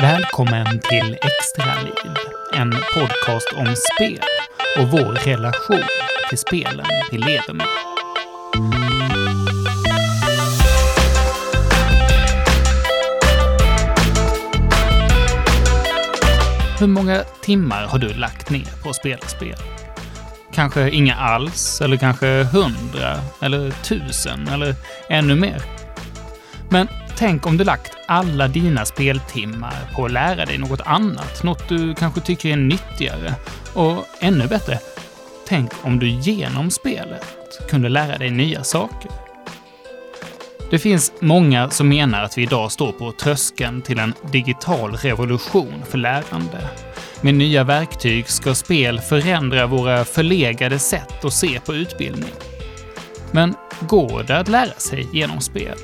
Välkommen till Extra Liv, en podcast om spel och vår relation till spelen vi lever med. Hur många timmar har du lagt ner på att spela spel? Kanske inga alls, eller kanske hundra, eller tusen, eller ännu mer. Men tänk om du lagt alla dina speltimmar på att lära dig något annat, något du kanske tycker är nyttigare. Och ännu bättre, tänk om du genom spelet kunde lära dig nya saker. Det finns många som menar att vi idag står på tröskeln till en digital revolution för lärande. Med nya verktyg ska spel förändra våra förlegade sätt att se på utbildning. Men går det att lära sig genom spel?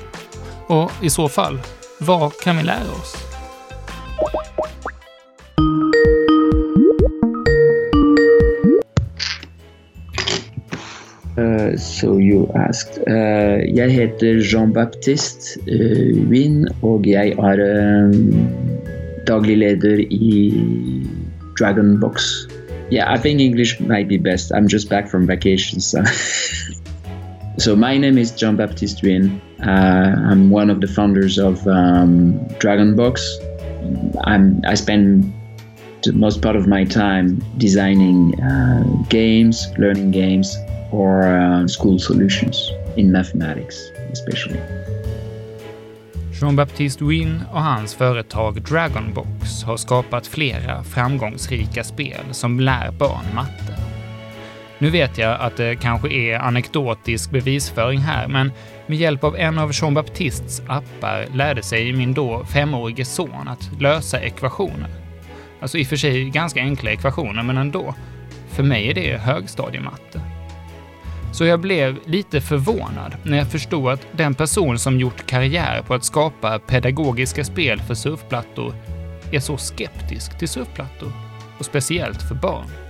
Och i så fall, vad kan vi lära oss? Uh, so you asked. Uh, jeg heter Jean-Baptiste uh, Wien, og jeg er um, daglig leder i Dragon Box. Yeah, I think English might be best. I'm just back from vacation, so. so my name is Jean-Baptiste Wien. Uh, I'm one of the founders of um, Dragon Box. I'm, I spend the most part of my time designing uh, games, learning games, or uh, school solutions in mathematics, especially. Jean-Baptiste Wynne och hans företag Dragonbox har skapat flera framgångsrika spel som lär barn matte. Nu vet jag att det kanske är anekdotisk bevisföring här, men med hjälp av en av Jean-Baptistes appar lärde sig min då femårige son att lösa ekvationer. Alltså i och för sig ganska enkla ekvationer, men ändå. För mig är det högstadiematte. Så jag blev lite förvånad när jag förstod att den person som gjort karriär på att skapa pedagogiska spel för surfplattor är så skeptisk till surfplattor. Och speciellt för barn.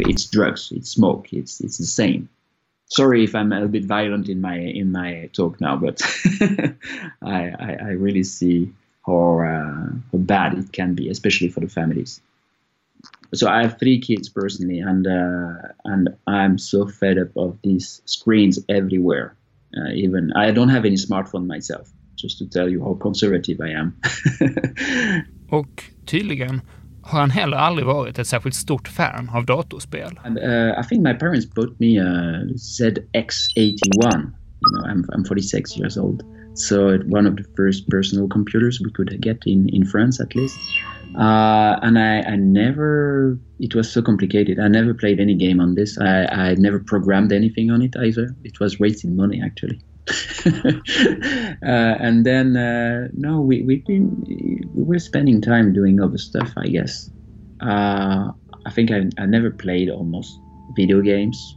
It's drugs, it's smoke, it's, it's the same. Sorry if I'm a bit violent in my in my talk now, but I, I, I really see how, uh, how bad it can be, especially for the families so I have three kids personally, and uh, and I'm so fed up of these screens everywhere. Uh, even I don't have any smartphone myself, just to tell you how conservative I am. Och tydligen And, uh, I think my parents bought me a ZX81. You know, I'm, I'm 46 years old, so one of the first personal computers we could get in in France at least. Uh, and I, I, never, it was so complicated. I never played any game on this. I, I never programmed anything on it either. It was wasting money actually. uh, and then, uh, no, we, we've been, we were spending time doing other stuff, I guess. Uh, I think I, I never played almost video games.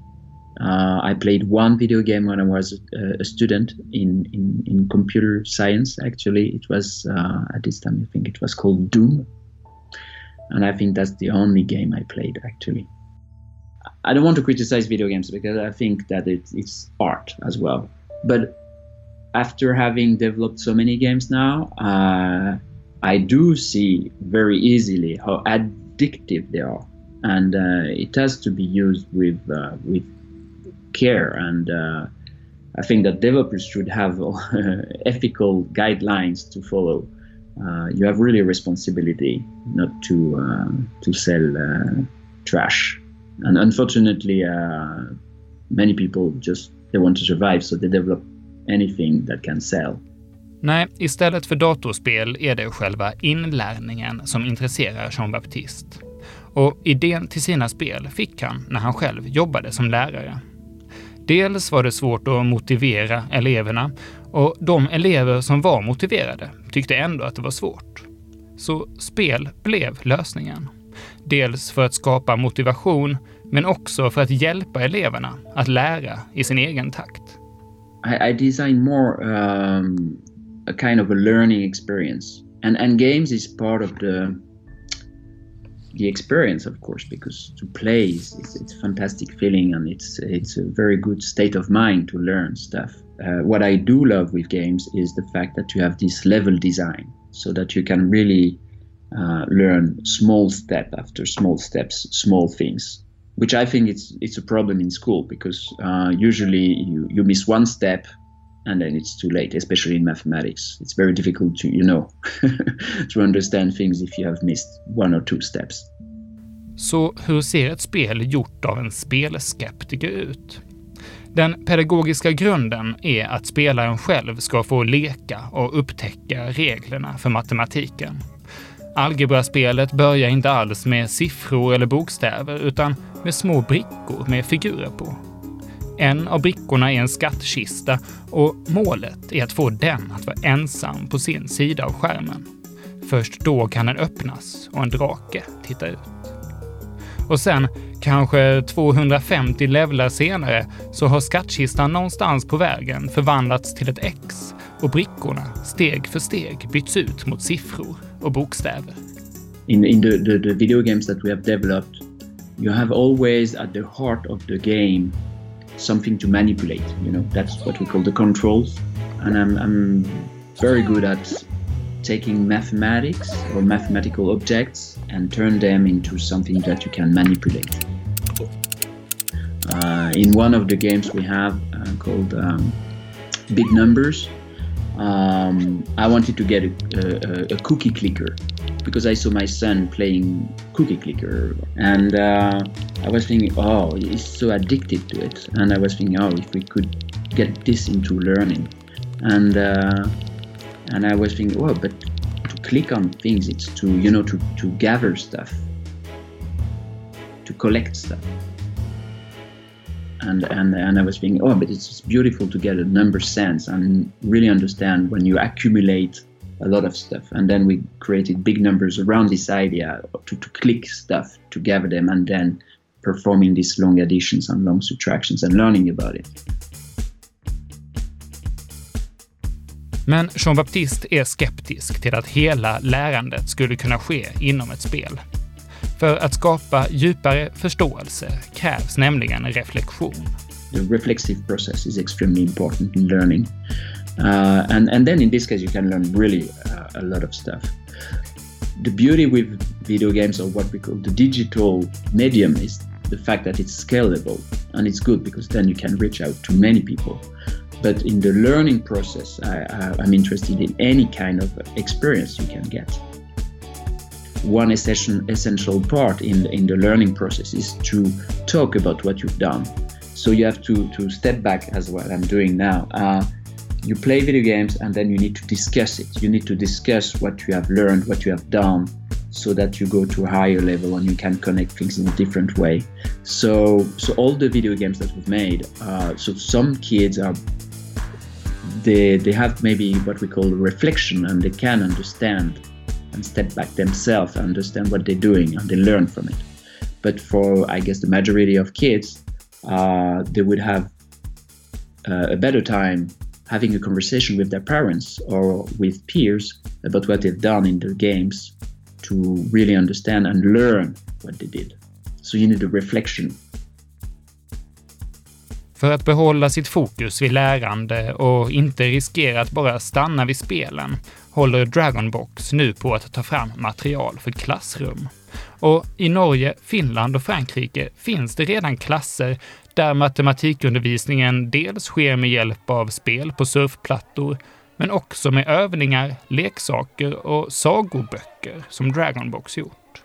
Uh, I played one video game when I was a, a student in, in, in, computer science. Actually, it was uh, at this time I think it was called Doom and I think that's the only game I played actually. I don't want to criticize video games because I think that it, it's art as well. But after having developed so many games now, uh, I do see very easily how addictive they are, and uh, it has to be used with uh, with care. And uh, I think that developers should have ethical guidelines to follow uh, you have really a responsibility not to uh, to sell trash. And unfortunately, many people just they want to survive, so they develop anything that can sell. Nej, istället för datorspel är det själva inlärningen som intresserar Jean-Baptiste. Och idén till sina spel fick han när han själv jobbade som lärare. Dels var det svårt att motivera eleverna och de elever som var motiverade tyckte ändå att det var svårt. Så spel blev lösningen. Dels för att skapa motivation, men också för att hjälpa eleverna att lära i sin egen takt. I, design more um, a kind of a learning experience, and and games is part of the the experience, of course, because to play is it's, it's a fantastic feeling and it's it's a very good state of mind to learn stuff. Uh, what I do love with games is the fact that you have this level design. so that you can really uh, learn small step after small steps, small things, which I think it's it's a problem in school because uh, usually you, you miss one step and then it's too late, especially in mathematics. It's very difficult to you know to understand things if you have missed one or two steps. Så hur ser ett spel gjort av en spelskeptiker ut? Den pedagogiska grunden är att spelaren själv ska få leka och upptäcka reglerna för matematiken. Algebraspelet börjar inte alls med siffror eller bokstäver utan med små brickor med figurer på. En av brickorna är en skattkista och målet är att få den att vara ensam på sin sida av skärmen. Först då kan den öppnas och en drake titta ut. Och sen, kanske 250 levlar senare, så har skattkistan någonstans på vägen förvandlats till ett X och brickorna steg för steg byts ut mot siffror och bokstäver. In, in the, the, the video games that we have developed, you have always at the heart of the game something to manipulate. You know, that's what we call the controls. And I'm, I'm very good at taking mathematics or mathematical objects and turn them into something that you can manipulate. Uh, in one of the games we have uh, called um, Big Numbers, um, I wanted to get a, a, a, cookie clicker because I saw my son playing cookie clicker, and uh, I was thinking, oh, he's so addicted to it, and I was thinking, oh, if we could get this into learning, and uh, and I was thinking, oh, but to click on things, it's to you know to to gather stuff, to collect stuff. And and and I was thinking, oh, but it's beautiful to get a number sense and really understand when you accumulate a lot of stuff. And then we created big numbers around this idea to, to click stuff to gather them and then performing these long additions and long subtractions and learning about it. Men Jean-Baptiste är skeptisk till att hela lärandet skulle kunna ske inom ett spel. För att skapa djupare förståelse krävs nämligen reflektion. The reflexive process is extremely important in learning. Uh, and, and then in this case you can learn really uh, a lot of stuff. The beauty with video games or what we call the digital medium is the fact that it's scalable and it's good because then you can reach out to many people. But in the learning process, I, I'm interested in any kind of experience you can get one essential part in the, in the learning process is to talk about what you've done. So you have to, to step back as what I'm doing now. Uh, you play video games and then you need to discuss it. You need to discuss what you have learned, what you have done, so that you go to a higher level and you can connect things in a different way. So, so all the video games that we've made, uh, so some kids are they they have maybe what we call reflection and they can understand and step back themselves and understand what they're doing and they learn from it. But for, I guess, the majority of kids, uh, they would have uh, a better time having a conversation with their parents or with peers about what they've done in their games to really understand and learn what they did. So you need a reflection För att behålla sitt fokus vid lärande och inte riskera att bara stanna vid spelen håller Dragonbox nu på att ta fram material för klassrum. Och i Norge, Finland och Frankrike finns det redan klasser där matematikundervisningen dels sker med hjälp av spel på surfplattor, men också med övningar, leksaker och sagoböcker som Dragonbox gjort.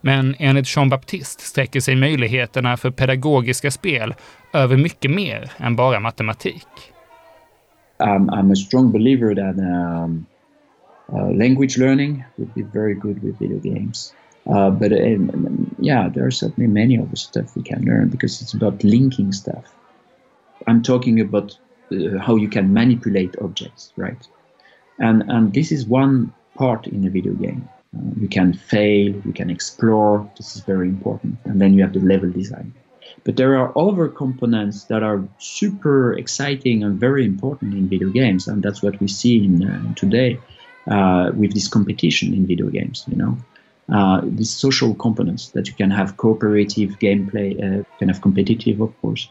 Men enligt Jean-Baptiste sträcker sig möjligheterna för pedagogiska spel över mycket mer än bara matematik. Jag I'm a strong believer that um, uh, language learning would be very good with video games. Uh, but um, yeah, there are certainly many other stuff we can learn because it's about linking stuff. I'm talking about uh, how you can manipulate objects, right? And and this is one part in a video game. Uh, you can fail, you can explore. This is very important, and then you have the level design. But there are other components that are super exciting and very important in video games, and that's what we see in uh, today with this competition in video games. You know, uh, these social components that you can have cooperative gameplay, uh, kind of competitive, of course.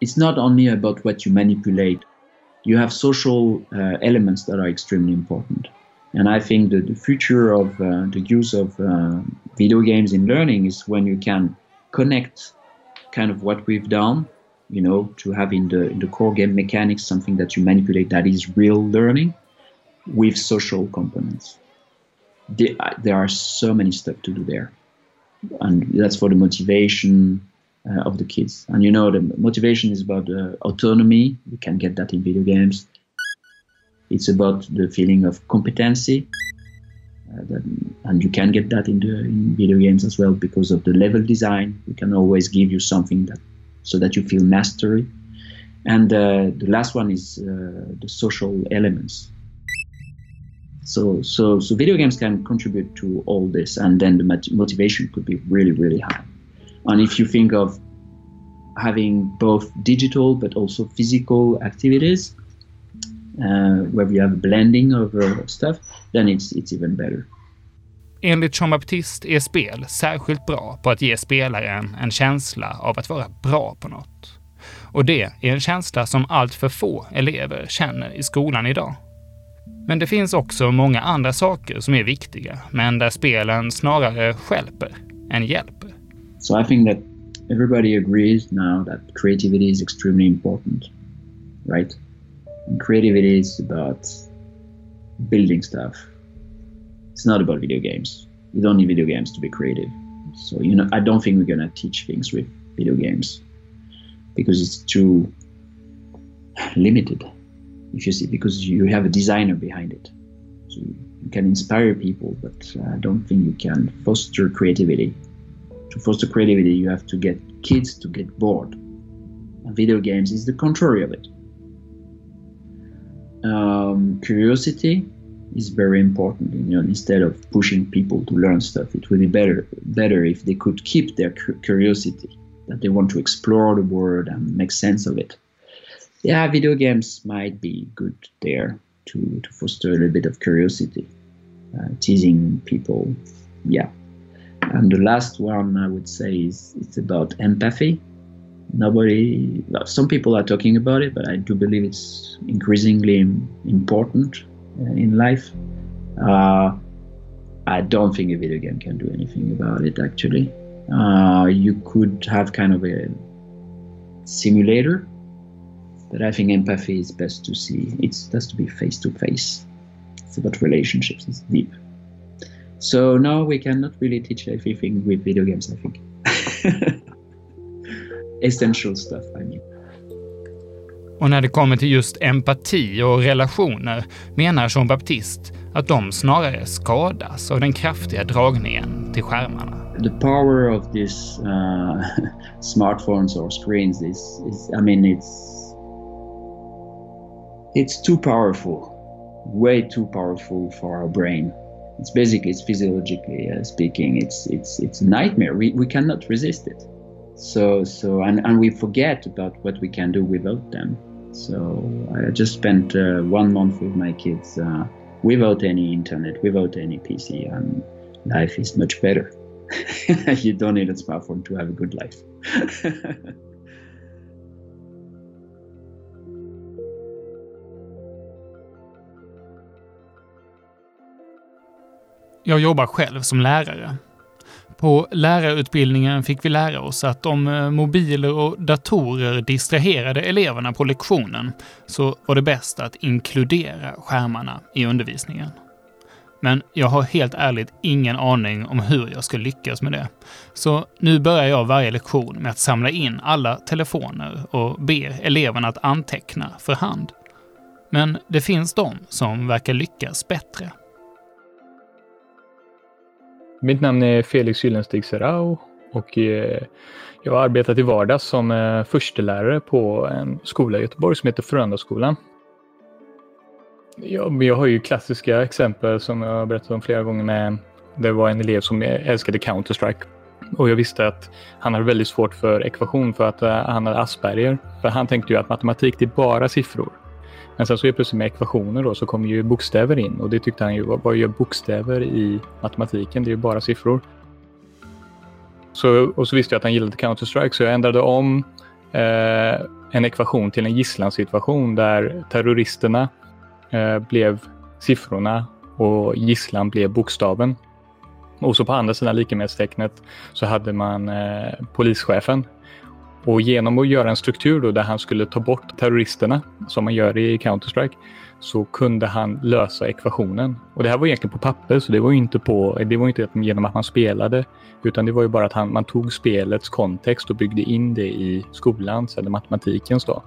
It's not only about what you manipulate. You have social uh, elements that are extremely important. And I think that the future of uh, the use of uh, video games in learning is when you can connect kind of what we've done, you know, to have in the in the core game mechanics something that you manipulate that is real learning with social components. There, there are so many stuff to do there, and that's for the motivation uh, of the kids. And you know, the motivation is about uh, autonomy. We can get that in video games. It's about the feeling of competency. Uh, that, and you can get that in the in video games as well because of the level design. We can always give you something that so that you feel mastery. And uh, the last one is uh, the social elements. So, so, so video games can contribute to all this, and then the motivation could be really, really high. And if you think of having both digital but also physical activities, uh, where you have a blending of uh, stuff, then it's, it's even better. Enligt Jean Baptiste är spel särskilt bra på att ge spelaren en känsla av att vara bra på något. Och det är en känsla som allt för få elever känner i skolan idag. Men det finns också många andra saker som är viktiga, men där spelen snarare skälper än hjälper. So I think that everybody agrees now that creativity is extremely important, right? And creativity is about building stuff. It's not about video games. You don't need video games to be creative. So you know, I don't think we're gonna teach things with video games because it's too limited. If you see, because you have a designer behind it, so you can inspire people, but I don't think you can foster creativity. To foster creativity, you have to get kids to get bored. And video games is the contrary of it. Um, curiosity is very important. You know, instead of pushing people to learn stuff, it would be better better if they could keep their curiosity, that they want to explore the world and make sense of it. Yeah, video games might be good there to, to foster a little bit of curiosity, uh, teasing people. Yeah, and the last one I would say is it's about empathy. Nobody, some people are talking about it, but I do believe it's increasingly important uh, in life. Uh, I don't think a video game can do anything about it. Actually, uh, you could have kind of a simulator, but I think empathy is best to see. It's has to be face to face. It's about relationships. It's deep. So now we cannot really teach everything with video games, I think. Essential stuff, I mean. Och när det kommer till just empati och relationer menar Jean Baptiste att de snarare skadas av den kraftiga dragningen till skärmarna. The power of these uh, smartphones or screens is, is, I mean, it's it's too powerful, way too powerful for our brain. it's basically it's physiologically uh, speaking it's it's it's a nightmare. We, we cannot resist it. So so and, and we forget about what we can do without them. So i just spent uh, one month with my kids uh, without any internet without any pc and life is much better. You don't need a smartphone to have a good life Jag jobbar själv som lärare. På lärarutbildningen fick vi lära oss att om eh, mobiler och datorer distraherade eleverna på lektionen så var det bäst att inkludera skärmarna i undervisningen. Men jag har helt ärligt ingen aning om hur jag ska lyckas med det. Så nu börjar jag varje lektion med att samla in alla telefoner och ber eleverna att anteckna för hand. Men det finns de som verkar lyckas bättre. Mitt namn är Felix Gyllenstig Serrao och eh, jag har arbetat i vardags som eh, förstelärare på en skola i Göteborg som heter Fröndaskolan. Jag, jag har ju klassiska exempel som jag har berättat om flera gånger med det var en elev som älskade Counter-Strike och jag visste att han hade väldigt svårt för ekvation för att eh, han hade Asperger. För han tänkte ju att matematik det är bara siffror. Men sen så är plötsligt med ekvationer då så kommer ju bokstäver in och det tyckte han ju, vad, vad gör bokstäver i matematiken? Det är ju bara siffror. Så, och så visste jag att han gillade Counter-Strike så jag ändrade om eh, en ekvation till en gisslansituation där terroristerna eh, blev siffrorna och gisslan blev bokstaven. Och så på andra sidan likemedelstecknet så hade man eh, polischefen. Och genom att göra en struktur då där han skulle ta bort terroristerna, som man gör i Counter-Strike, så kunde han lösa ekvationen. Och det här var egentligen på papper, så det var inte, på, det var inte genom att man spelade, utan det var ju bara att han, man tog spelets kontext och byggde in det i skolans eller matematikens. Då.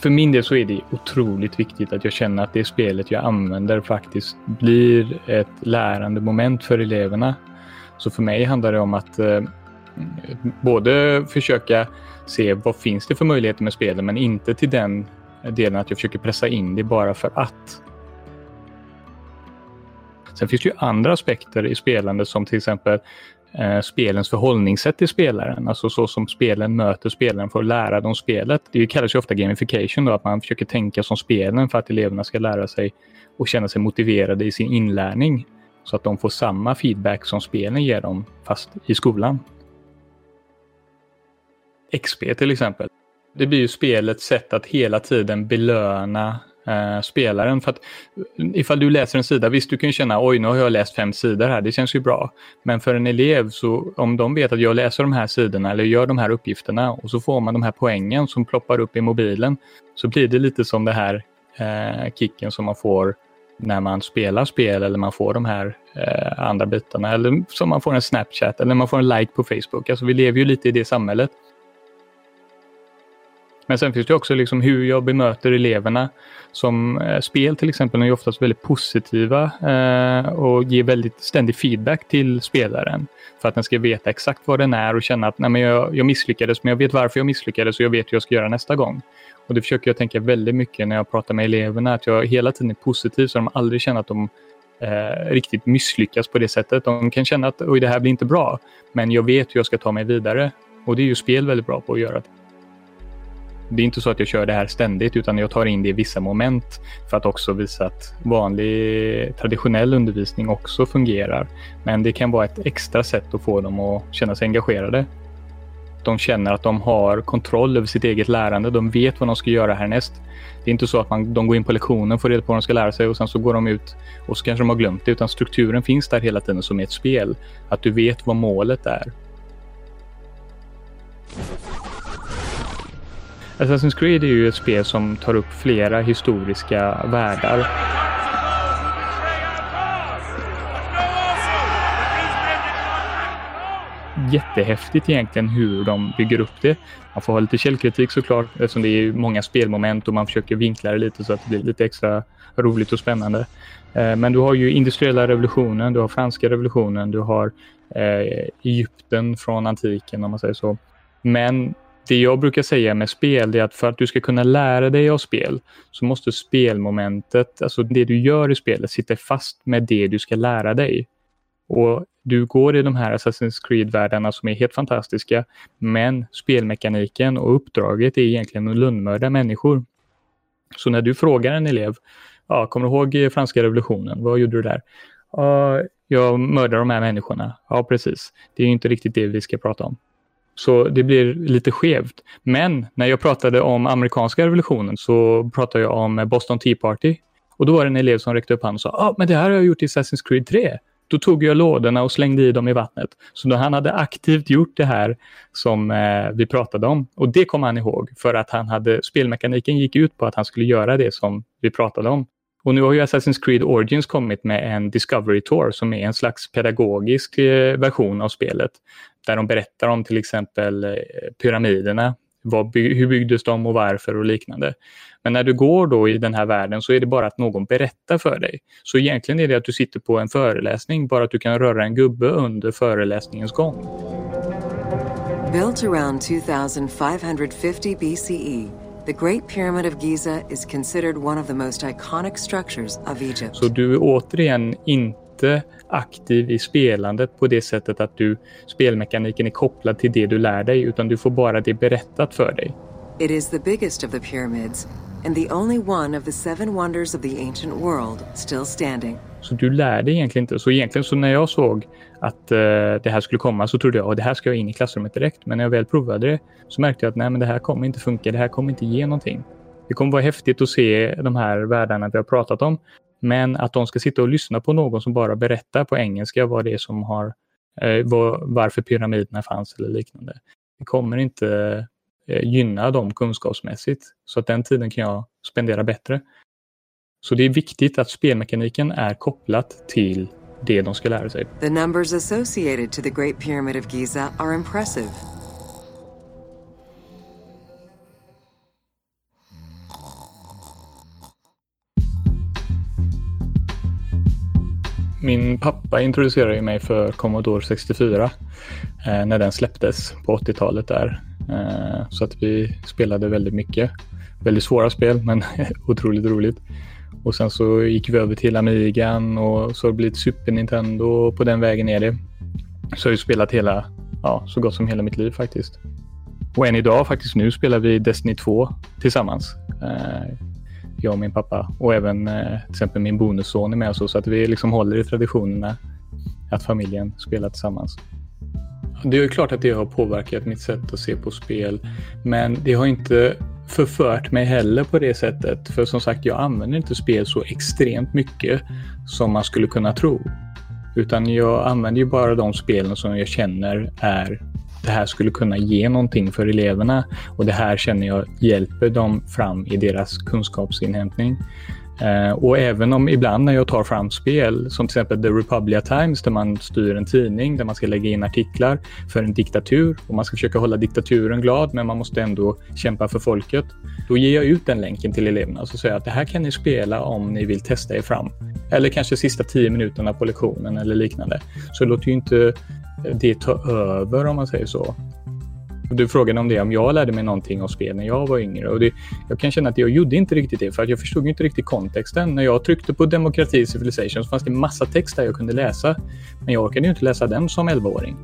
För min del så är det otroligt viktigt att jag känner att det spelet jag använder faktiskt blir ett lärande moment för eleverna. Så för mig handlar det om att eh, Mm. både försöka se vad finns det för möjligheter med spelen, men inte till den delen att jag försöker pressa in det bara för att. Sen finns det ju andra aspekter i spelandet som till exempel eh, spelens förhållningssätt till spelaren. Alltså så som spelen möter spelaren för att lära dem spelet. Det kallas ju ofta gamification, då, att man försöker tänka som spelen för att eleverna ska lära sig och känna sig motiverade i sin inlärning. Så att de får samma feedback som spelen ger dem, fast i skolan. XP till exempel. Det blir ju spelets sätt att hela tiden belöna eh, spelaren. För att eh, ifall du läser en sida, visst du kan känna oj nu har jag läst fem sidor här, det känns ju bra. Men för en elev, så om de vet att jag läser de här sidorna eller gör de här uppgifterna och så får man de här poängen som ploppar upp i mobilen, så blir det lite som det här eh, kicken som man får när man spelar spel eller man får de här eh, andra bitarna. Eller som man får en Snapchat eller man får en like på Facebook. Alltså vi lever ju lite i det samhället. Men sen finns det också liksom hur jag bemöter eleverna. Som eh, spel till exempel är ju oftast väldigt positiva eh, och ger väldigt ständig feedback till spelaren. För att den ska veta exakt vad den är och känna att Nej, men jag, jag misslyckades men jag vet varför jag misslyckades och jag vet hur jag ska göra nästa gång. Och det försöker jag tänka väldigt mycket när jag pratar med eleverna. Att jag hela tiden är positiv så de aldrig känner att de eh, riktigt misslyckas på det sättet. De kan känna att Oj, det här blir inte bra. Men jag vet hur jag ska ta mig vidare. Och det är ju spel väldigt bra på att göra. Det det är inte så att jag kör det här ständigt utan jag tar in det i vissa moment för att också visa att vanlig traditionell undervisning också fungerar. Men det kan vara ett extra sätt att få dem att känna sig engagerade. De känner att de har kontroll över sitt eget lärande. De vet vad de ska göra härnäst. Det är inte så att man, de går in på lektionen, får reda på vad de ska lära sig och sen så går de ut och så kanske de har glömt det. Utan strukturen finns där hela tiden som ett spel. Att du vet vad målet är. Assassin's Creed är ju ett spel som tar upp flera historiska världar. Jättehäftigt egentligen hur de bygger upp det. Man får ha lite källkritik såklart eftersom det är många spelmoment och man försöker vinkla det lite så att det blir lite extra roligt och spännande. Eh, men du har ju industriella revolutionen, du har franska revolutionen, du har eh, Egypten från antiken om man säger så. Men det jag brukar säga med spel är att för att du ska kunna lära dig av spel så måste spelmomentet, alltså det du gör i spelet, sitta fast med det du ska lära dig. Och Du går i de här Assassin's Creed-världarna som är helt fantastiska, men spelmekaniken och uppdraget är egentligen att lönnmörda människor. Så när du frågar en elev, ja, kommer du ihåg eh, franska revolutionen? Vad gjorde du där? Ja, jag mördade de här människorna. Ja, precis. Det är inte riktigt det vi ska prata om. Så det blir lite skevt. Men när jag pratade om amerikanska revolutionen så pratade jag om Boston Tea Party. Och då var det en elev som räckte upp handen och sa ah, men det här har jag gjort i Assassin's Creed 3. Då tog jag lådorna och slängde i dem i vattnet. Så då han hade aktivt gjort det här som eh, vi pratade om. Och det kom han ihåg för att han hade, spelmekaniken gick ut på att han skulle göra det som vi pratade om. Och nu har ju Assassin's Creed Origins kommit med en Discovery Tour som är en slags pedagogisk eh, version av spelet. Där de berättar om till exempel eh, pyramiderna. Vad, hur byggdes de och varför och liknande. Men när du går då i den här världen så är det bara att någon berättar för dig. Så egentligen är det att du sitter på en föreläsning, bara att du kan röra en gubbe under föreläsningens gång. Built around 2550 BCE The Great Pyramid of Giza is considered one of the most iconic structures of Egypt. Så du är återigen inte aktiv i spelandet på det sättet att du spelmekaniken är kopplad till det du lär dig utan du får bara det berättat för dig. It is the biggest of the pyramids and the only one of the seven wonders of the ancient world still standing. Så du lär dig egentligen inte. Så egentligen så när jag såg att uh, det här skulle komma så trodde jag att det här ska jag in i klassrummet direkt. Men när jag väl provade det så märkte jag att nej, men det här kommer inte funka. Det här kommer inte ge någonting. Det kommer vara häftigt att se de här världarna vi har pratat om. Men att de ska sitta och lyssna på någon som bara berättar på engelska vad det är som har, eh, var, varför pyramiderna fanns eller liknande. Det kommer inte eh, gynna dem kunskapsmässigt. Så att den tiden kan jag spendera bättre. Så det är viktigt att spelmekaniken är kopplat till det de ska lära sig. The numbers associated to the Great Pyramid of Giza are impressive. Min pappa introducerade mig för Commodore 64 eh, när den släpptes på 80-talet där. Eh, så att vi spelade väldigt mycket. Väldigt svåra spel men otroligt roligt. Och sen så gick vi över till Amigan och så har det blivit Super Nintendo och på den vägen är det. Så har jag spelat hela, ja, så gott som hela mitt liv faktiskt. Och än idag faktiskt nu spelar vi Destiny 2 tillsammans. Eh, jag och min pappa och även eh, till exempel min bonusson är med oss så att vi liksom håller i traditionerna att familjen spelar tillsammans. Det är klart att det har påverkat mitt sätt att se på spel, men det har inte förfört mig heller på det sättet. För som sagt, jag använder inte spel så extremt mycket som man skulle kunna tro. Utan jag använder ju bara de spelen som jag känner är det här skulle kunna ge någonting för eleverna och det här känner jag hjälper dem fram i deras kunskapsinhämtning. Eh, och även om ibland när jag tar fram spel, som till exempel The Republia Times, där man styr en tidning, där man ska lägga in artiklar för en diktatur och man ska försöka hålla diktaturen glad, men man måste ändå kämpa för folket. Då ger jag ut den länken till eleverna och säger att det här kan ni spela om ni vill testa er fram. Eller kanske sista tio minuterna på lektionen eller liknande. Så det låter ju inte det ta över om man säger så. Du frågade om det, om jag lärde mig någonting av spel när jag var yngre. Och det, jag kan känna att jag gjorde inte riktigt det, för att jag förstod inte riktigt kontexten. När jag tryckte på demokrati civilization så fanns det massa text där jag kunde läsa. Men jag orkade inte läsa den som 11-åring.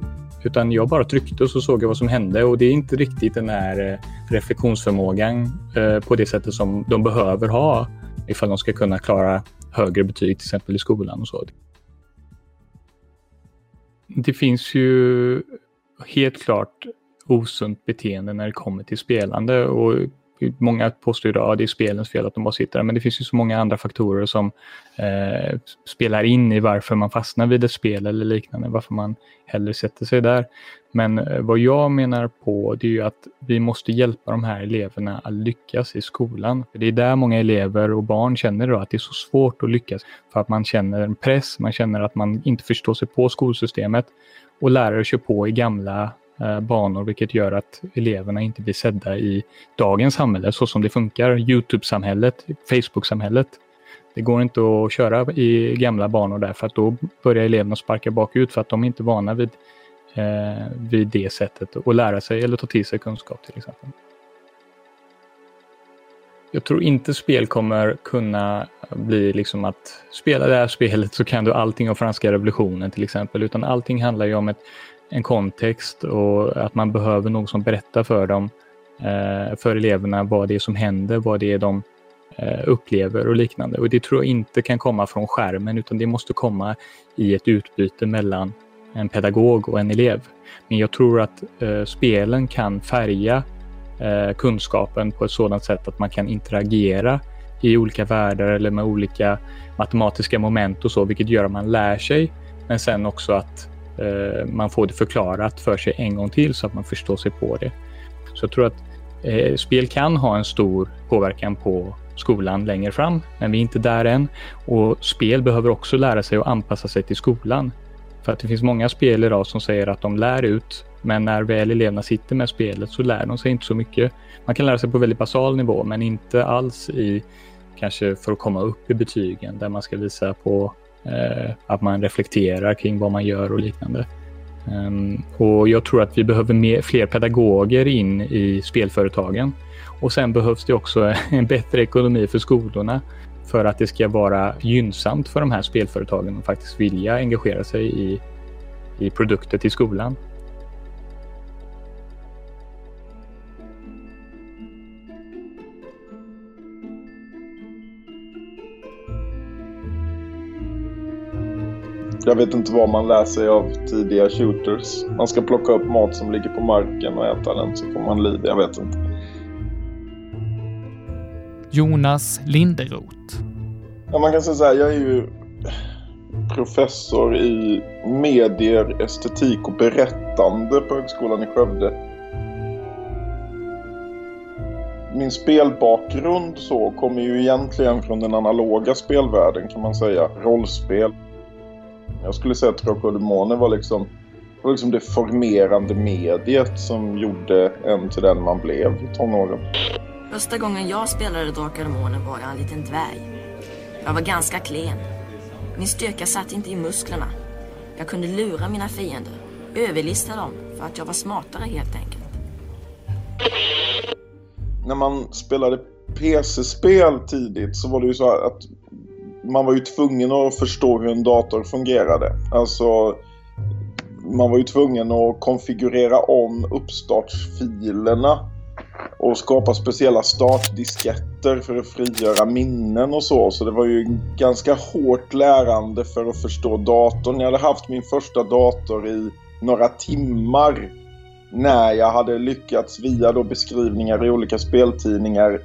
Utan jag bara tryckte och så såg jag vad som hände och det är inte riktigt den här eh, reflektionsförmågan eh, på det sättet som de behöver ha ifall de ska kunna klara högre betyg till exempel i skolan och så. Det finns ju helt klart osunt beteende när det kommer till spelande. Och många påstår idag att det är spelens fel att de bara sitter där, men det finns ju så många andra faktorer som eh, spelar in i varför man fastnar vid ett spel eller liknande, varför man hellre sätter sig där. Men eh, vad jag menar på det är ju att vi måste hjälpa de här eleverna att lyckas i skolan. För det är där många elever och barn känner då att det är så svårt att lyckas för att man känner en press, man känner att man inte förstår sig på skolsystemet och lärare kör på i gamla Eh, banor, vilket gör att eleverna inte blir sedda i dagens samhälle så som det funkar. Youtube-samhället, Facebook-samhället. Det går inte att köra i gamla banor där för att då börjar eleverna sparka bakut för att de är inte vana vid, eh, vid det sättet att lära sig eller ta till sig kunskap till exempel. Jag tror inte spel kommer kunna bli liksom att spela det här spelet så kan du allting om franska revolutionen till exempel, utan allting handlar ju om ett en kontext och att man behöver någon som berättar för dem, eh, för eleverna, vad det är som händer, vad det är de eh, upplever och liknande. Och det tror jag inte kan komma från skärmen utan det måste komma i ett utbyte mellan en pedagog och en elev. Men jag tror att eh, spelen kan färga kunskapen på ett sådant sätt att man kan interagera i olika världar eller med olika matematiska moment och så, vilket gör att man lär sig. Men sen också att Eh, man får det förklarat för sig en gång till så att man förstår sig på det. Så jag tror att eh, spel kan ha en stor påverkan på skolan längre fram, men vi är inte där än. Och spel behöver också lära sig att anpassa sig till skolan. För att det finns många spel idag som säger att de lär ut, men när väl eleverna sitter med spelet så lär de sig inte så mycket. Man kan lära sig på väldigt basal nivå, men inte alls i kanske för att komma upp i betygen där man ska visa på Eh, att man reflekterar kring vad man gör och liknande. Um, och jag tror att vi behöver mer, fler pedagoger in i spelföretagen. Och sen behövs det också en bättre ekonomi för skolorna för att det ska vara gynnsamt för de här spelföretagen att faktiskt vilja engagera sig i, i produkter till skolan. Jag vet inte vad man lär sig av tidiga shooters. Man ska plocka upp mat som ligger på marken och äta den så får man liv. Jag vet inte. Jonas Linderoth. Ja, man kan säga så här, jag är ju professor i medier, estetik och berättande på Högskolan i Skövde. Min spelbakgrund så kommer ju egentligen från den analoga spelvärlden kan man säga. Rollspel. Jag skulle säga att Drakar och Demoner var liksom, var liksom det formerande mediet som gjorde en till den man blev i tonåren. Första gången jag spelade Drakar och Demoner var jag en liten dvärg. Jag var ganska klen. Min styrka satt inte i musklerna. Jag kunde lura mina fiender, överlista dem för att jag var smartare helt enkelt. När man spelade PC-spel tidigt så var det ju så att man var ju tvungen att förstå hur en dator fungerade. Alltså man var ju tvungen att konfigurera om uppstartsfilerna och skapa speciella startdisketter för att frigöra minnen och så. Så det var ju ganska hårt lärande för att förstå datorn. Jag hade haft min första dator i några timmar när jag hade lyckats via då beskrivningar i olika speltidningar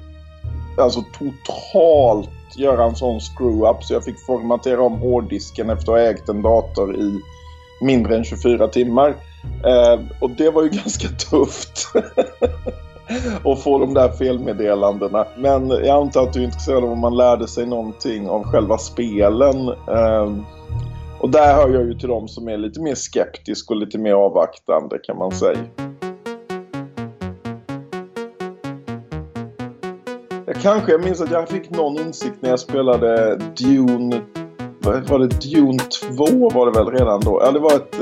alltså totalt göra en sån screw-up så jag fick formatera om hårddisken efter att ha ägt en dator i mindre än 24 timmar. Eh, och det var ju ganska tufft. och få de där felmeddelandena. Men jag antar att du är intresserad av om man lärde sig någonting av själva spelen. Eh, och där hör jag ju till de som är lite mer skeptisk och lite mer avvaktande kan man säga. Kanske, jag minns att jag fick någon insikt när jag spelade Dune var det Dune 2 var det väl redan då? Ja, det var ett,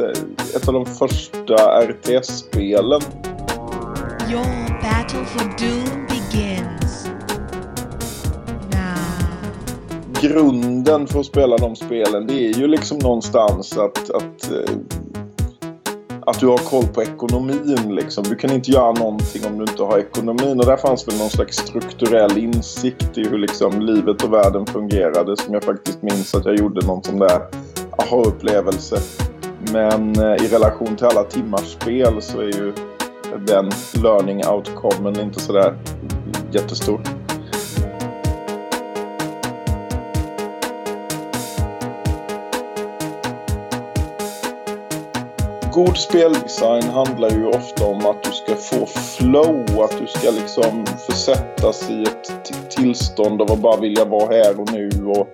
ett av de första RTS-spelen. Ja battle for doom begins. Now. Grunden för att spela de spelen det är ju liksom någonstans att, att, eh, att du har koll på ekonomin. Liksom. Du kan inte göra någonting om du inte har ekonomin. Och där fanns väl någon slags strukturell insikt i hur liksom livet och världen fungerade som jag faktiskt minns att jag gjorde någon sån där aha-upplevelse. Men eh, i relation till alla timmars spel så är ju den learning outcomen inte sådär jättestor. God speldesign handlar ju ofta om att du ska få flow, att du ska liksom försättas i ett tillstånd av att bara vilja vara här och nu och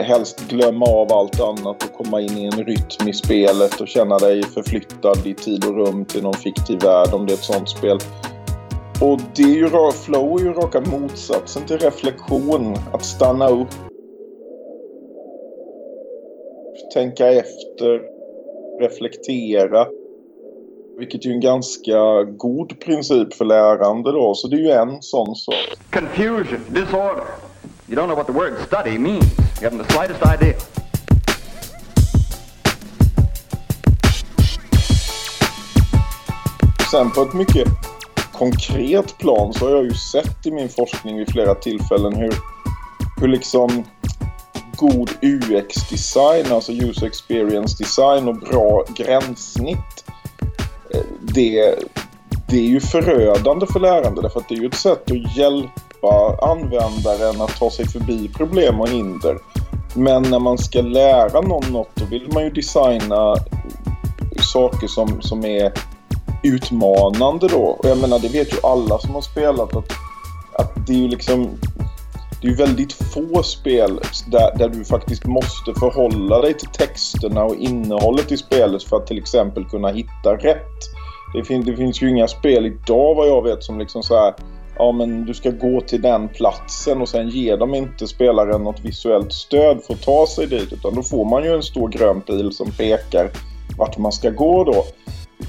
helst glömma av allt annat och komma in i en rytm i spelet och känna dig förflyttad i tid och rum till någon fiktiv värld om det är ett sånt spel. Och det är ju, flow är ju raka motsatsen till reflektion. Att stanna upp. Tänka efter. Reflektera. Vilket är ju en ganska god princip för lärande då. Så det är ju en sån sak. Confusion, disorder. You don't know what the word study means. You haven't the slightest idea. Sen på ett mycket konkret plan så har jag ju sett i min forskning vid flera tillfällen hur, hur liksom god UX-design, alltså user experience design och bra gränssnitt. Eh, det, det är ju förödande för lärande därför att det är ju ett sätt att hjälpa hjälpa användaren att ta sig förbi problem och hinder. Men när man ska lära någon något då vill man ju designa saker som, som är utmanande då. Och jag menar det vet ju alla som har spelat att, att det är ju liksom det är väldigt få spel där, där du faktiskt måste förhålla dig till texterna och innehållet i spelet för att till exempel kunna hitta rätt. Det, fin det finns ju inga spel idag vad jag vet som liksom så här ja men du ska gå till den platsen och sen ger de inte spelaren något visuellt stöd för att ta sig dit utan då får man ju en stor grön pil som pekar vart man ska gå då.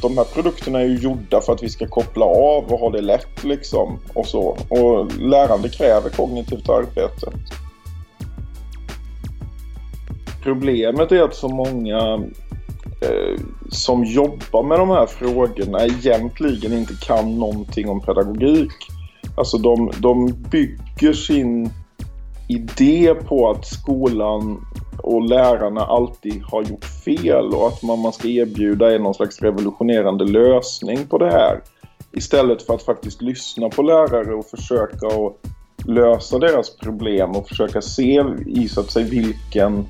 De här produkterna är ju gjorda för att vi ska koppla av och ha det lätt liksom och så. Och lärande kräver kognitivt arbete. Problemet är att så många eh, som jobbar med de här frågorna egentligen inte kan någonting om pedagogik. Alltså de, de bygger sin idé på att skolan och lärarna alltid har gjort fel och att man, man ska erbjuda en någon slags revolutionerande lösning på det här. Istället för att faktiskt lyssna på lärare och försöka att lösa deras problem och försöka se i så att säga vilken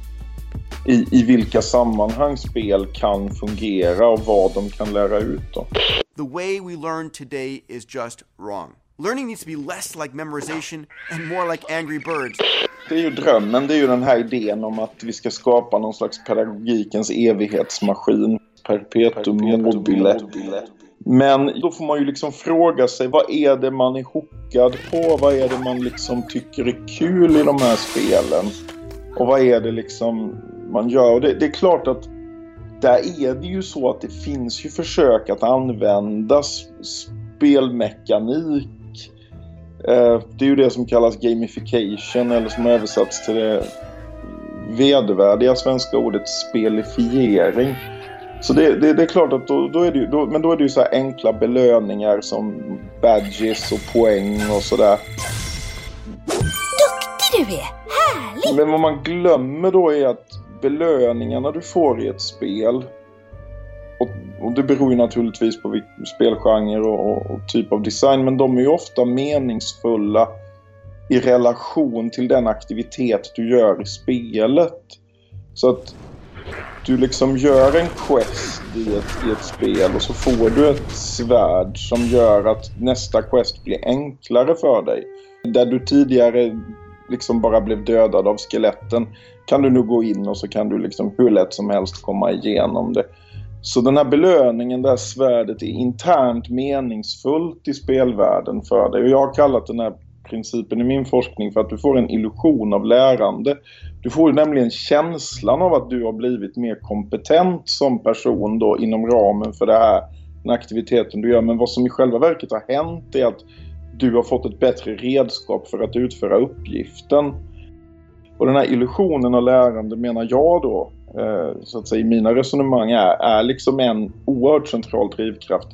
i, i vilka sammanhang spel kan fungera och vad de kan lära ut. Då. The way we learn today is just wrong. Learning needs to be less like memorization and more like Angry Birds. Det är ju drömmen, det är ju den här idén om att vi ska skapa någon slags pedagogikens evighetsmaskin. Perpetuum mobile. Men då får man ju liksom fråga sig vad är det man är hookad på? Vad är det man liksom tycker är kul i de här spelen? Och vad är det liksom man gör? Och det, det är klart att där är det ju så att det finns ju försök att använda spelmekanik det är ju det som kallas gamification eller som översatts till det vedervärdiga svenska ordet spelifiering. Så det, det, det är klart att då, då är det ju, då, men då är det ju så enkla belöningar som badges och poäng och sådär. Duktig du är! Härligt! Men vad man glömmer då är att belöningarna du får i ett spel och, det beror ju naturligtvis på spelgenre och, och, och, typ av design. Men de är ju ofta meningsfulla i relation till den aktivitet du gör i spelet. Så att du liksom gör en quest i ett, i ett spel och så får du ett svärd som gör att nästa quest blir enklare för dig. Där du tidigare liksom bara blev dödad av skeletten kan du nu gå in och så kan du liksom hur lätt som helst komma igenom det. Så den här belöningen, det här svärdet, är internt meningsfullt i spelvärlden för dig. Och jag har kallat den här principen i min forskning för att du får en illusion av lärande. Du får nämligen känslan av att du har blivit mer kompetent som person då inom ramen för det här, den aktiviteten du gör. Men vad som i själva verket har hänt är att du har fått ett bättre redskap för att utföra uppgiften. Och den här illusionen av lärande menar jag då Eh, så att säga, i mina resonemang är, är liksom en oerhört central drivkraft.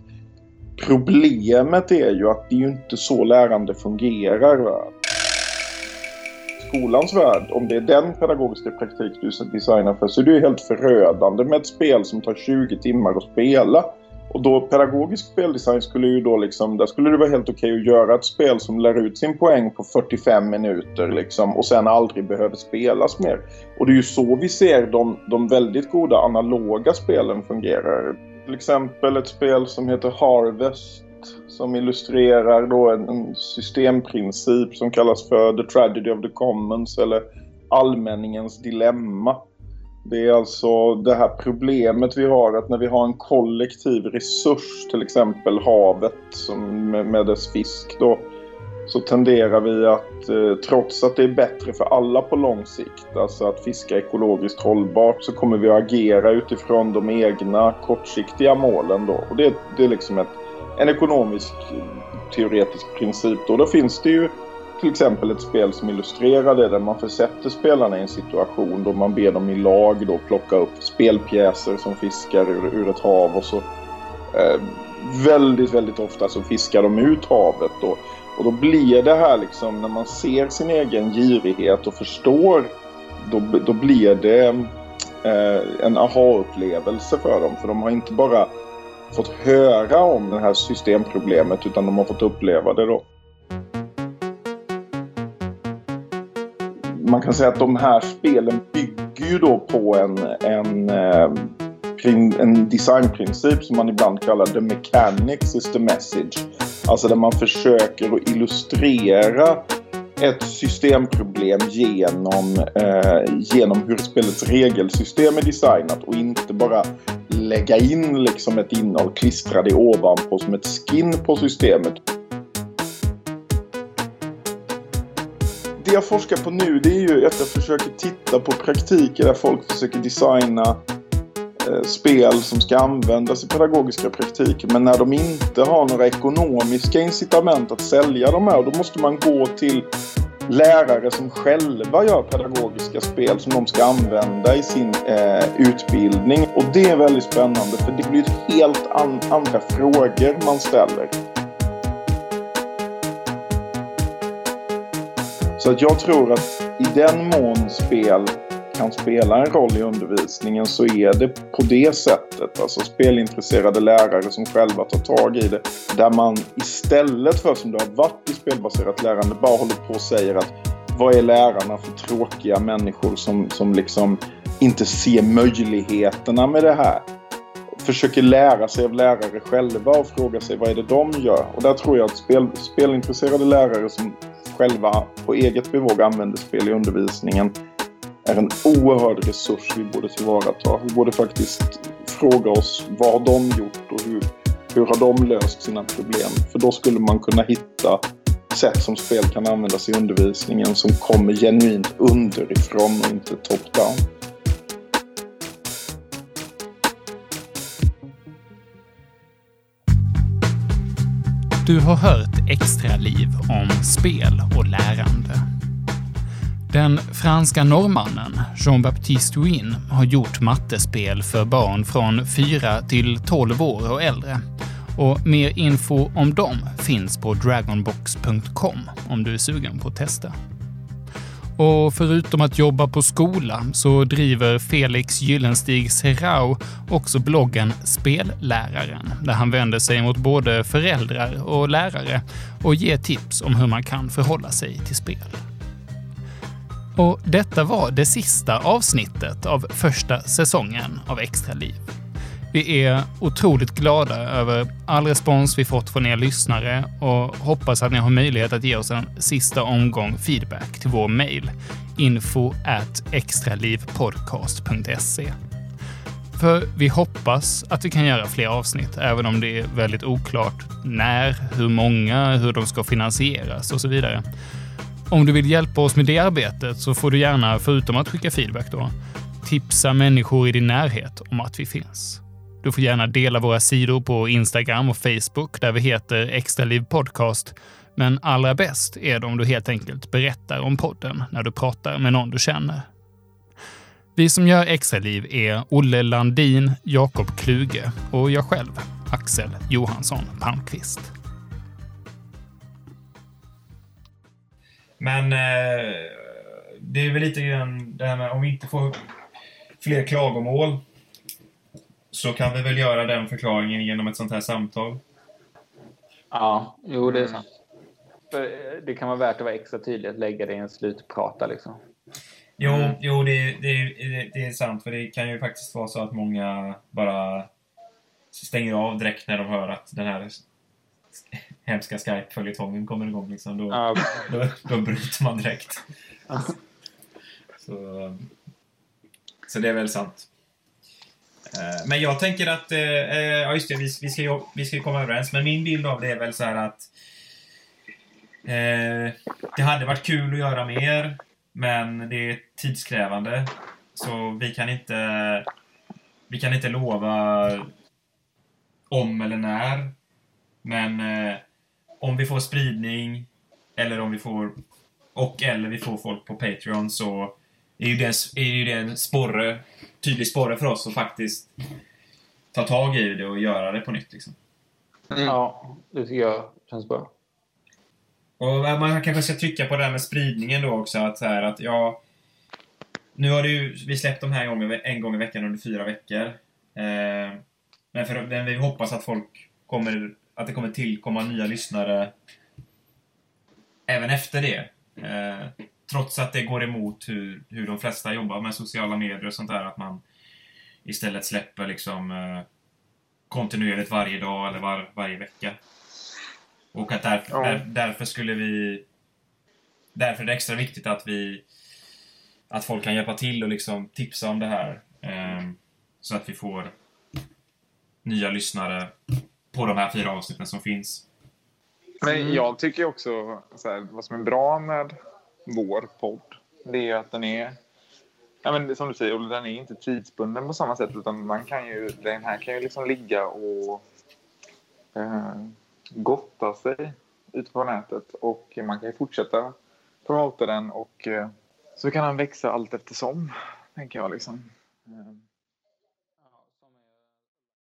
Problemet är ju att det är ju inte så lärande fungerar. Va? Skolans värld, om det är den pedagogiska praktik du designar för så är det ju helt förödande med ett spel som tar 20 timmar att spela. Och då pedagogisk speldesign skulle ju då liksom, där skulle det vara helt okej okay att göra ett spel som lär ut sin poäng på 45 minuter liksom och sen aldrig behöver spelas mer. Och det är ju så vi ser de, de väldigt goda analoga spelen fungerar. Till exempel ett spel som heter Harvest som illustrerar då en, en systemprincip som kallas för The Tragedy of the Commons eller Allmänningens dilemma. Det är alltså det här problemet vi har att när vi har en kollektiv resurs, till exempel havet som med, dess fisk då, så tenderar vi att eh, trots att det är bättre för alla på lång sikt, alltså att fiska ekologiskt hållbart, så kommer vi att agera utifrån de egna kortsiktiga målen då. Och det, det är liksom ett, en ekonomisk teoretisk princip då. Då finns det ju till exempel ett spel som illustrerar det där man försätter spelarna i en situation då man ber dem i lag då plocka upp spelpjäser som fiskar ur, ur ett hav och så eh, väldigt, väldigt ofta så fiskar de ut havet då. Och då blir det här liksom när man ser sin egen girighet och förstår då, då blir det eh, en aha-upplevelse för dem. För de har inte bara fått höra om det här systemproblemet utan de har fått uppleva det då. Man kan säga att de här spelen bygger ju då på en, en, eh, en designprincip som man ibland kallar the mechanics is the message. Alltså där man försöker att illustrera ett systemproblem genom, eh, genom hur spelets regelsystem är designat och inte bara lägga in liksom ett innehåll, klistra det ovanpå som ett skin på systemet. Jag forskar på nu det är ju att jag försöker titta på praktiker där folk försöker designa eh, spel som ska användas i pedagogiska praktiker. Men när de inte har några ekonomiska incitament att sälja de här. Då måste man gå till lärare som själva gör pedagogiska spel som de ska använda i sin eh, utbildning. Och det är väldigt spännande för det blir helt an andra frågor man ställer. Så att jag tror att i den mån spel kan spela en roll i undervisningen så är det på det sättet. Alltså spelintresserade lärare som själva tar tag i det. Där man istället för som det har varit i spelbaserat lärande bara håller på och säger att vad är lärarna för tråkiga människor som, som liksom inte ser möjligheterna med det här. Försöker lära sig av lärare själva och fråga sig vad är det de gör. Och där tror jag att spel, spelintresserade lärare som själva på eget bevåg använder spel i undervisningen är en oerhörd resurs vi borde tillvarata. Vi borde faktiskt fråga oss vad har de gjort och hur, hur har de löst sina problem? För då skulle man kunna hitta sätt som spel kan användas i undervisningen som kommer genuint underifrån och inte top-down. Du har hört Extra liv om spel och lärande. Den franska norrmannen Jean-Baptiste Ouin har gjort mattespel för barn från 4 till 12 år och äldre. Och mer info om dem finns på dragonbox.com om du är sugen på att testa. Och förutom att jobba på skola så driver Felix Gyllenstig Serrao också bloggen Spelläraren, där han vänder sig mot både föräldrar och lärare och ger tips om hur man kan förhålla sig till spel. Och detta var det sista avsnittet av första säsongen av Extra liv. Vi är otroligt glada över all respons vi fått från er lyssnare och hoppas att ni har möjlighet att ge oss en sista omgång feedback till vår mejl, info at extralivpodcast.se. För vi hoppas att vi kan göra fler avsnitt, även om det är väldigt oklart när, hur många, hur de ska finansieras och så vidare. Om du vill hjälpa oss med det arbetet så får du gärna, förutom att skicka feedback då, tipsa människor i din närhet om att vi finns. Du får gärna dela våra sidor på Instagram och Facebook där vi heter Extraliv Podcast. Men allra bäst är det om du helt enkelt berättar om podden när du pratar med någon du känner. Vi som gör Extraliv är Olle Landin, Jakob Kluge och jag själv, Axel Johansson Palmqvist. Men eh, det är väl lite grann det här med om vi inte får fler klagomål så kan vi väl göra den förklaringen genom ett sånt här samtal. Ja, jo det är sant. Eh, det kan vara värt att vara extra tydlig att lägga det i en slutprata liksom. Jo, mm. jo det, det, det, är sant. För det kan ju faktiskt vara så att många bara stänger av direkt när de hör att den här hemska Skype-följetongen kommer igång. Liksom. Då, ja. då, då bryter man direkt. Så, så det är väl sant. Eh, men jag tänker att, eh, eh, ja just det, vi, vi, ska ju, vi ska ju komma överens. Men min bild av det är väl så här att eh, det hade varit kul att göra mer, men det är tidskrävande. Så vi kan inte, vi kan inte lova om eller när. Men eh, om vi får spridning, eller om vi får, och eller vi får folk på Patreon så är ju det, är ju det en sporre tydlig sporre för oss att faktiskt ta tag i det och göra det på nytt. Liksom. Mm. Ja, det tycker jag känns bra. Och man kanske ska trycka på det här med spridningen då också. Att, så här, att ja, nu har ju, vi släppt de här gånger, en gång i veckan under fyra veckor. Eh, men, för, men vi hoppas att folk kommer, att det kommer tillkomma nya lyssnare även efter det. Eh, trots att det går emot hur, hur de flesta jobbar med sociala medier och sånt där, att man istället släpper liksom eh, kontinuerligt varje dag eller var, varje vecka. Och att därför, ja. där, därför skulle vi... Därför är det extra viktigt att vi... Att folk kan hjälpa till och liksom tipsa om det här. Eh, så att vi får nya lyssnare på de här fyra avsnitten som finns. Men jag tycker också så här, vad som är bra med vår podd. Det är att den är, ja men som du säger, den är inte tidsbunden på samma sätt utan man kan ju, den här kan ju liksom ligga och eh, gotta sig ute på nätet och man kan ju fortsätta promota den och eh, så kan den växa allt eftersom, tänker jag liksom. Eh.